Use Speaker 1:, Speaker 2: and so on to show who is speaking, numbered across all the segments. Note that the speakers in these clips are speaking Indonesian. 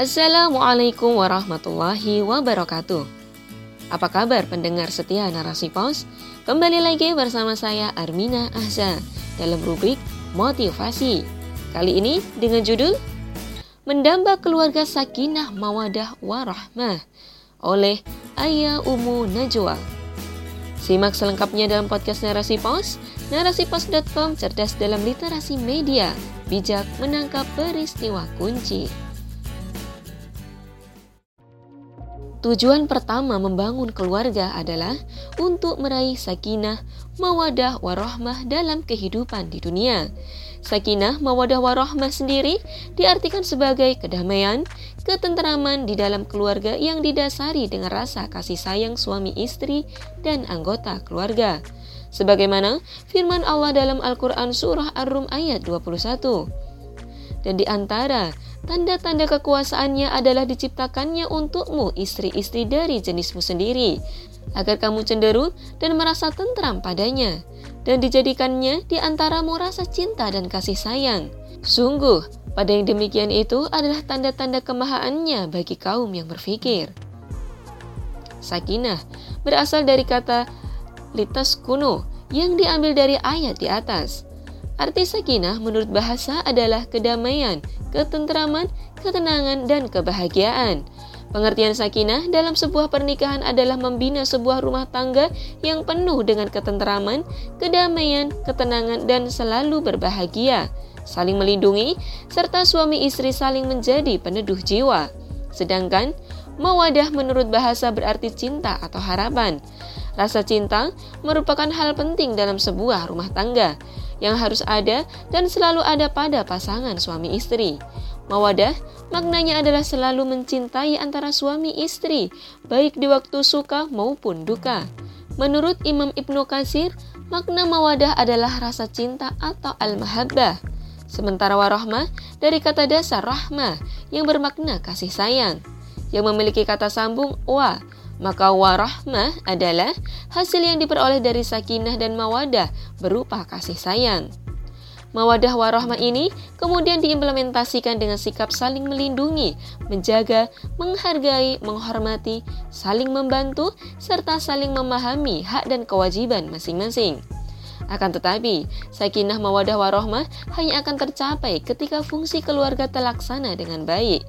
Speaker 1: Assalamualaikum warahmatullahi wabarakatuh. Apa kabar pendengar setia narasi pos? Kembali lagi bersama saya Armina Ahza dalam rubrik motivasi. Kali ini dengan judul Mendamba Keluarga Sakinah Mawadah Warahmah oleh Ayah Umu Najwa. Simak selengkapnya dalam podcast Narasi Pos, narasipos.com cerdas dalam literasi media, bijak menangkap peristiwa kunci. Tujuan pertama membangun keluarga adalah untuk meraih sakinah, mawadah, warohmah dalam kehidupan di dunia. Sakinah, mawadah, warohmah sendiri diartikan sebagai kedamaian, ketenteraman di dalam keluarga yang didasari dengan rasa kasih sayang suami istri dan anggota keluarga. Sebagaimana firman Allah dalam Al-Quran Surah Ar-Rum ayat 21. Dan di antara Tanda-tanda kekuasaannya adalah diciptakannya untukmu istri-istri dari jenismu sendiri, agar kamu cenderung dan merasa tentram padanya, dan dijadikannya di antaramu rasa cinta dan kasih sayang. Sungguh, pada yang demikian itu adalah tanda-tanda kemahaannya bagi kaum yang berfikir. Sakinah berasal dari kata litas kuno yang diambil dari ayat di atas. Arti sakinah menurut bahasa adalah kedamaian, ketentraman, ketenangan, dan kebahagiaan. Pengertian sakinah dalam sebuah pernikahan adalah membina sebuah rumah tangga yang penuh dengan ketenteraman, kedamaian, ketenangan, dan selalu berbahagia, saling melindungi, serta suami istri saling menjadi peneduh jiwa. Sedangkan mawadah menurut bahasa berarti cinta atau harapan. Rasa cinta merupakan hal penting dalam sebuah rumah tangga yang harus ada dan selalu ada pada pasangan suami istri. Mawadah maknanya adalah selalu mencintai antara suami istri, baik di waktu suka maupun duka. Menurut Imam Ibnu Kasir, makna mawadah adalah rasa cinta atau al-mahabbah. Sementara warahmah dari kata dasar rahmah yang bermakna kasih sayang, yang memiliki kata sambung wa maka warahmah adalah hasil yang diperoleh dari sakinah dan mawadah berupa kasih sayang. Mawadah warahmah ini kemudian diimplementasikan dengan sikap saling melindungi, menjaga, menghargai, menghormati, saling membantu, serta saling memahami hak dan kewajiban masing-masing. Akan tetapi, sakinah mawadah warahmah hanya akan tercapai ketika fungsi keluarga terlaksana dengan baik.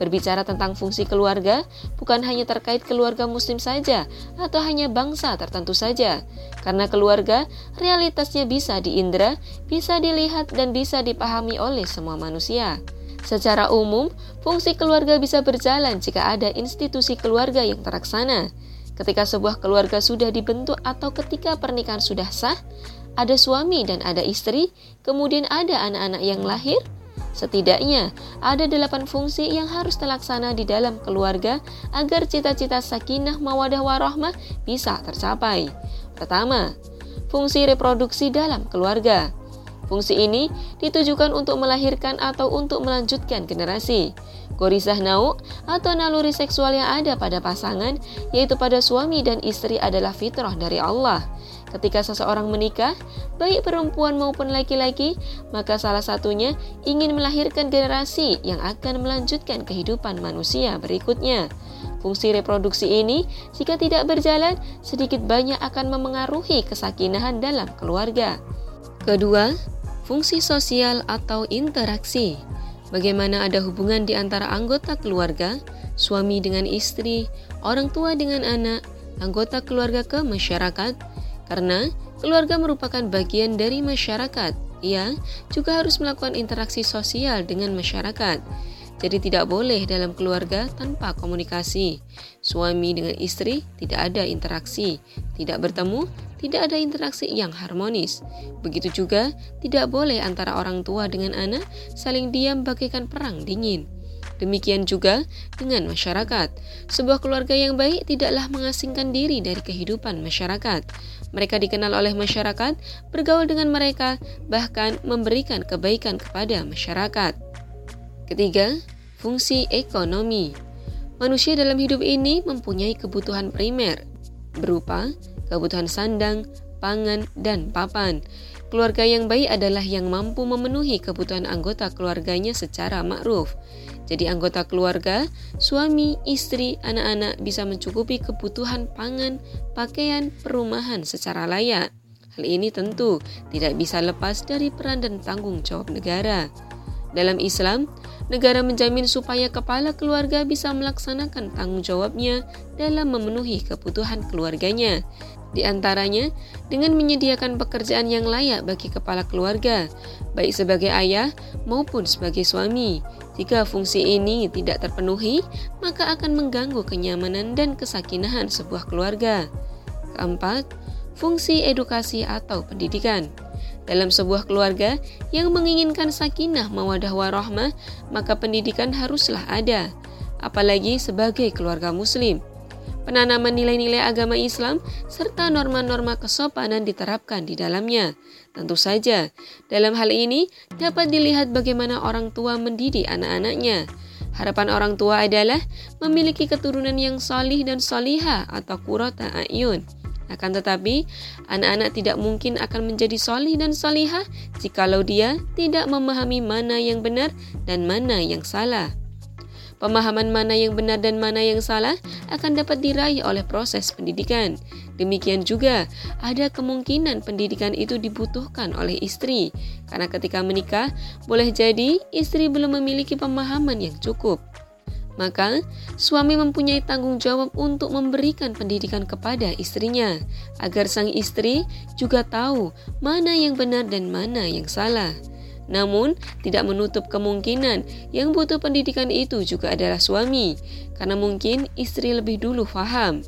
Speaker 1: Berbicara tentang fungsi keluarga bukan hanya terkait keluarga muslim saja atau hanya bangsa tertentu saja. Karena keluarga realitasnya bisa diindra, bisa dilihat dan bisa dipahami oleh semua manusia. Secara umum, fungsi keluarga bisa berjalan jika ada institusi keluarga yang terlaksana. Ketika sebuah keluarga sudah dibentuk atau ketika pernikahan sudah sah, ada suami dan ada istri, kemudian ada anak-anak yang lahir, Setidaknya ada delapan fungsi yang harus terlaksana di dalam keluarga agar cita-cita sakinah mawadah warahmah bisa tercapai. Pertama, fungsi reproduksi dalam keluarga. Fungsi ini ditujukan untuk melahirkan atau untuk melanjutkan generasi. Gorisah nau atau naluri seksual yang ada pada pasangan, yaitu pada suami dan istri adalah fitrah dari Allah. Ketika seseorang menikah, baik perempuan maupun laki-laki, maka salah satunya ingin melahirkan generasi yang akan melanjutkan kehidupan manusia berikutnya. Fungsi reproduksi ini, jika tidak berjalan, sedikit banyak akan memengaruhi kesakinahan dalam keluarga. Kedua, fungsi sosial atau interaksi. Bagaimana ada hubungan di antara anggota keluarga, suami dengan istri, orang tua dengan anak, anggota keluarga ke masyarakat, karena keluarga merupakan bagian dari masyarakat. Ia juga harus melakukan interaksi sosial dengan masyarakat. Jadi tidak boleh dalam keluarga tanpa komunikasi. Suami dengan istri tidak ada interaksi, tidak bertemu, tidak ada interaksi yang harmonis. Begitu juga tidak boleh antara orang tua dengan anak saling diam bagaikan perang dingin. Demikian juga dengan masyarakat. Sebuah keluarga yang baik tidaklah mengasingkan diri dari kehidupan masyarakat. Mereka dikenal oleh masyarakat, bergaul dengan mereka, bahkan memberikan kebaikan kepada masyarakat. Ketiga, fungsi ekonomi. Manusia dalam hidup ini mempunyai kebutuhan primer berupa kebutuhan sandang, pangan, dan papan. Keluarga yang baik adalah yang mampu memenuhi kebutuhan anggota keluarganya secara makruf. Jadi anggota keluarga, suami, istri, anak-anak bisa mencukupi kebutuhan pangan, pakaian, perumahan secara layak. Hal ini tentu tidak bisa lepas dari peran dan tanggung jawab negara. Dalam Islam, negara menjamin supaya kepala keluarga bisa melaksanakan tanggung jawabnya dalam memenuhi kebutuhan keluarganya. Di antaranya, dengan menyediakan pekerjaan yang layak bagi kepala keluarga, baik sebagai ayah maupun sebagai suami. Jika fungsi ini tidak terpenuhi, maka akan mengganggu kenyamanan dan kesakinahan sebuah keluarga. Keempat, fungsi edukasi atau pendidikan. Dalam sebuah keluarga yang menginginkan sakinah mawadah warahmah, maka pendidikan haruslah ada, apalagi sebagai keluarga muslim penanaman nilai-nilai agama Islam, serta norma-norma kesopanan diterapkan di dalamnya. Tentu saja, dalam hal ini dapat dilihat bagaimana orang tua mendidik anak-anaknya. Harapan orang tua adalah memiliki keturunan yang solih dan soliha atau kurota ayun. Akan tetapi, anak-anak tidak mungkin akan menjadi solih dan solihah jikalau dia tidak memahami mana yang benar dan mana yang salah. Pemahaman mana yang benar dan mana yang salah akan dapat diraih oleh proses pendidikan. Demikian juga, ada kemungkinan pendidikan itu dibutuhkan oleh istri, karena ketika menikah, boleh jadi istri belum memiliki pemahaman yang cukup. Maka, suami mempunyai tanggung jawab untuk memberikan pendidikan kepada istrinya, agar sang istri juga tahu mana yang benar dan mana yang salah. Namun, tidak menutup kemungkinan yang butuh pendidikan itu juga adalah suami, karena mungkin istri lebih dulu faham.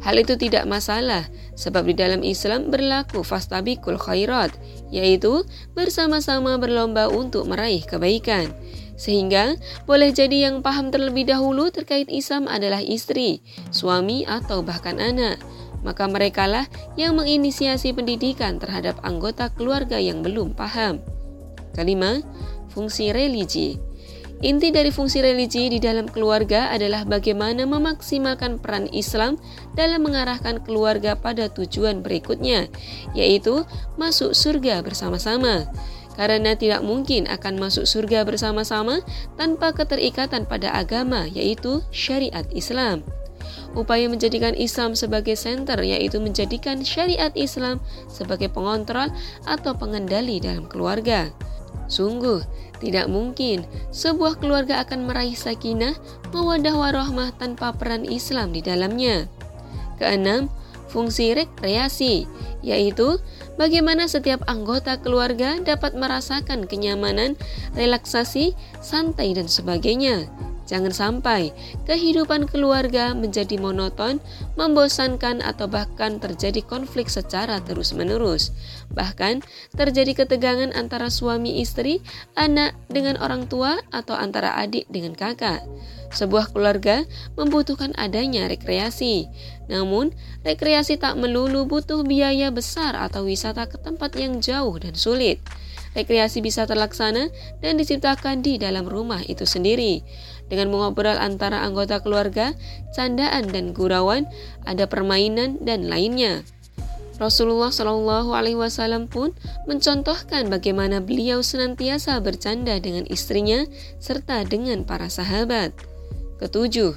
Speaker 1: Hal itu tidak masalah, sebab di dalam Islam berlaku fastabikul khairat, yaitu bersama-sama berlomba untuk meraih kebaikan. Sehingga boleh jadi yang paham terlebih dahulu terkait Islam adalah istri, suami, atau bahkan anak. Maka merekalah yang menginisiasi pendidikan terhadap anggota keluarga yang belum paham. Kelima, fungsi religi. Inti dari fungsi religi di dalam keluarga adalah bagaimana memaksimalkan peran Islam dalam mengarahkan keluarga pada tujuan berikutnya, yaitu masuk surga bersama-sama. Karena tidak mungkin akan masuk surga bersama-sama tanpa keterikatan pada agama, yaitu syariat Islam upaya menjadikan Islam sebagai center yaitu menjadikan syariat Islam sebagai pengontrol atau pengendali dalam keluarga. Sungguh, tidak mungkin sebuah keluarga akan meraih sakinah, mawadah warahmah tanpa peran Islam di dalamnya. Keenam, fungsi rekreasi, yaitu bagaimana setiap anggota keluarga dapat merasakan kenyamanan, relaksasi, santai, dan sebagainya. Jangan sampai kehidupan keluarga menjadi monoton, membosankan, atau bahkan terjadi konflik secara terus-menerus. Bahkan terjadi ketegangan antara suami istri, anak dengan orang tua, atau antara adik dengan kakak. Sebuah keluarga membutuhkan adanya rekreasi. Namun, rekreasi tak melulu butuh biaya besar atau wisata ke tempat yang jauh dan sulit. Rekreasi bisa terlaksana dan diciptakan di dalam rumah itu sendiri. Dengan mengobrol antara anggota keluarga, candaan dan gurauan, ada permainan dan lainnya. Rasulullah Shallallahu Alaihi Wasallam pun mencontohkan bagaimana beliau senantiasa bercanda dengan istrinya serta dengan para sahabat. Ketujuh,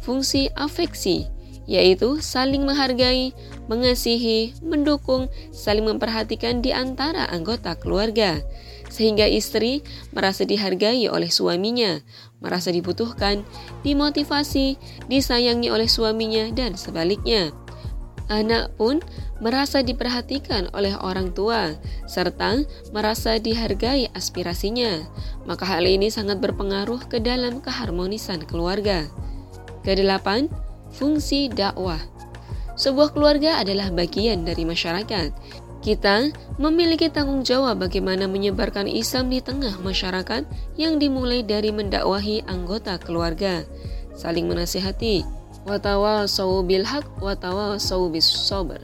Speaker 1: fungsi afeksi yaitu saling menghargai, mengasihi, mendukung, saling memperhatikan di antara anggota keluarga, sehingga istri merasa dihargai oleh suaminya, merasa dibutuhkan, dimotivasi, disayangi oleh suaminya, dan sebaliknya. Anak pun merasa diperhatikan oleh orang tua serta merasa dihargai aspirasinya. Maka hal ini sangat berpengaruh ke dalam keharmonisan keluarga. Kedelapan, fungsi dakwah. Sebuah keluarga adalah bagian dari masyarakat. Kita memiliki tanggung jawab bagaimana menyebarkan Islam di tengah masyarakat yang dimulai dari mendakwahi anggota keluarga, saling menasihati, watawasau bil haq watawasau bis sober.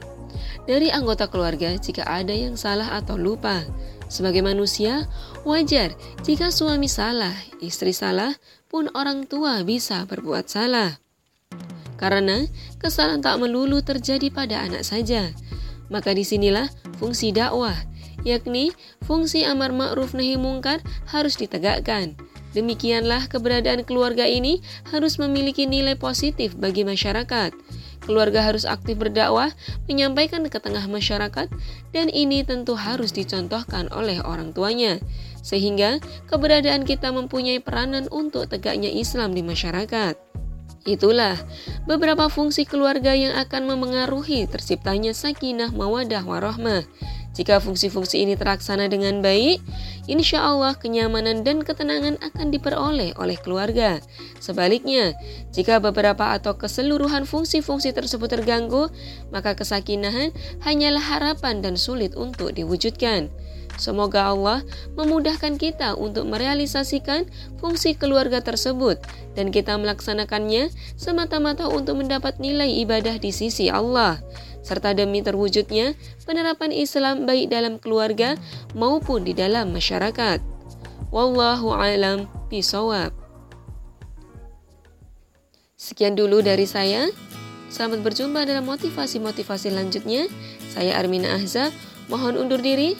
Speaker 1: Dari anggota keluarga jika ada yang salah atau lupa, sebagai manusia, wajar jika suami salah, istri salah, pun orang tua bisa berbuat salah. Karena kesalahan tak melulu terjadi pada anak saja. Maka di sinilah fungsi dakwah, yakni fungsi amar ma'ruf nahi mungkar harus ditegakkan. Demikianlah keberadaan keluarga ini harus memiliki nilai positif bagi masyarakat. Keluarga harus aktif berdakwah, menyampaikan ke tengah masyarakat, dan ini tentu harus dicontohkan oleh orang tuanya, sehingga keberadaan kita mempunyai peranan untuk tegaknya Islam di masyarakat. Itulah beberapa fungsi keluarga yang akan memengaruhi terciptanya sakinah, mawadah, warohmah. Jika fungsi-fungsi ini terlaksana dengan baik, insya Allah kenyamanan dan ketenangan akan diperoleh oleh keluarga. Sebaliknya, jika beberapa atau keseluruhan fungsi-fungsi tersebut terganggu, maka kesakinahan hanyalah harapan dan sulit untuk diwujudkan. Semoga Allah memudahkan kita untuk merealisasikan fungsi keluarga tersebut dan kita melaksanakannya semata-mata untuk mendapat nilai ibadah di sisi Allah serta demi terwujudnya penerapan Islam baik dalam keluarga maupun di dalam masyarakat. Wallahu alam bisawab. Sekian dulu dari saya. Selamat berjumpa dalam motivasi-motivasi selanjutnya. Saya Armina Ahza, mohon undur diri.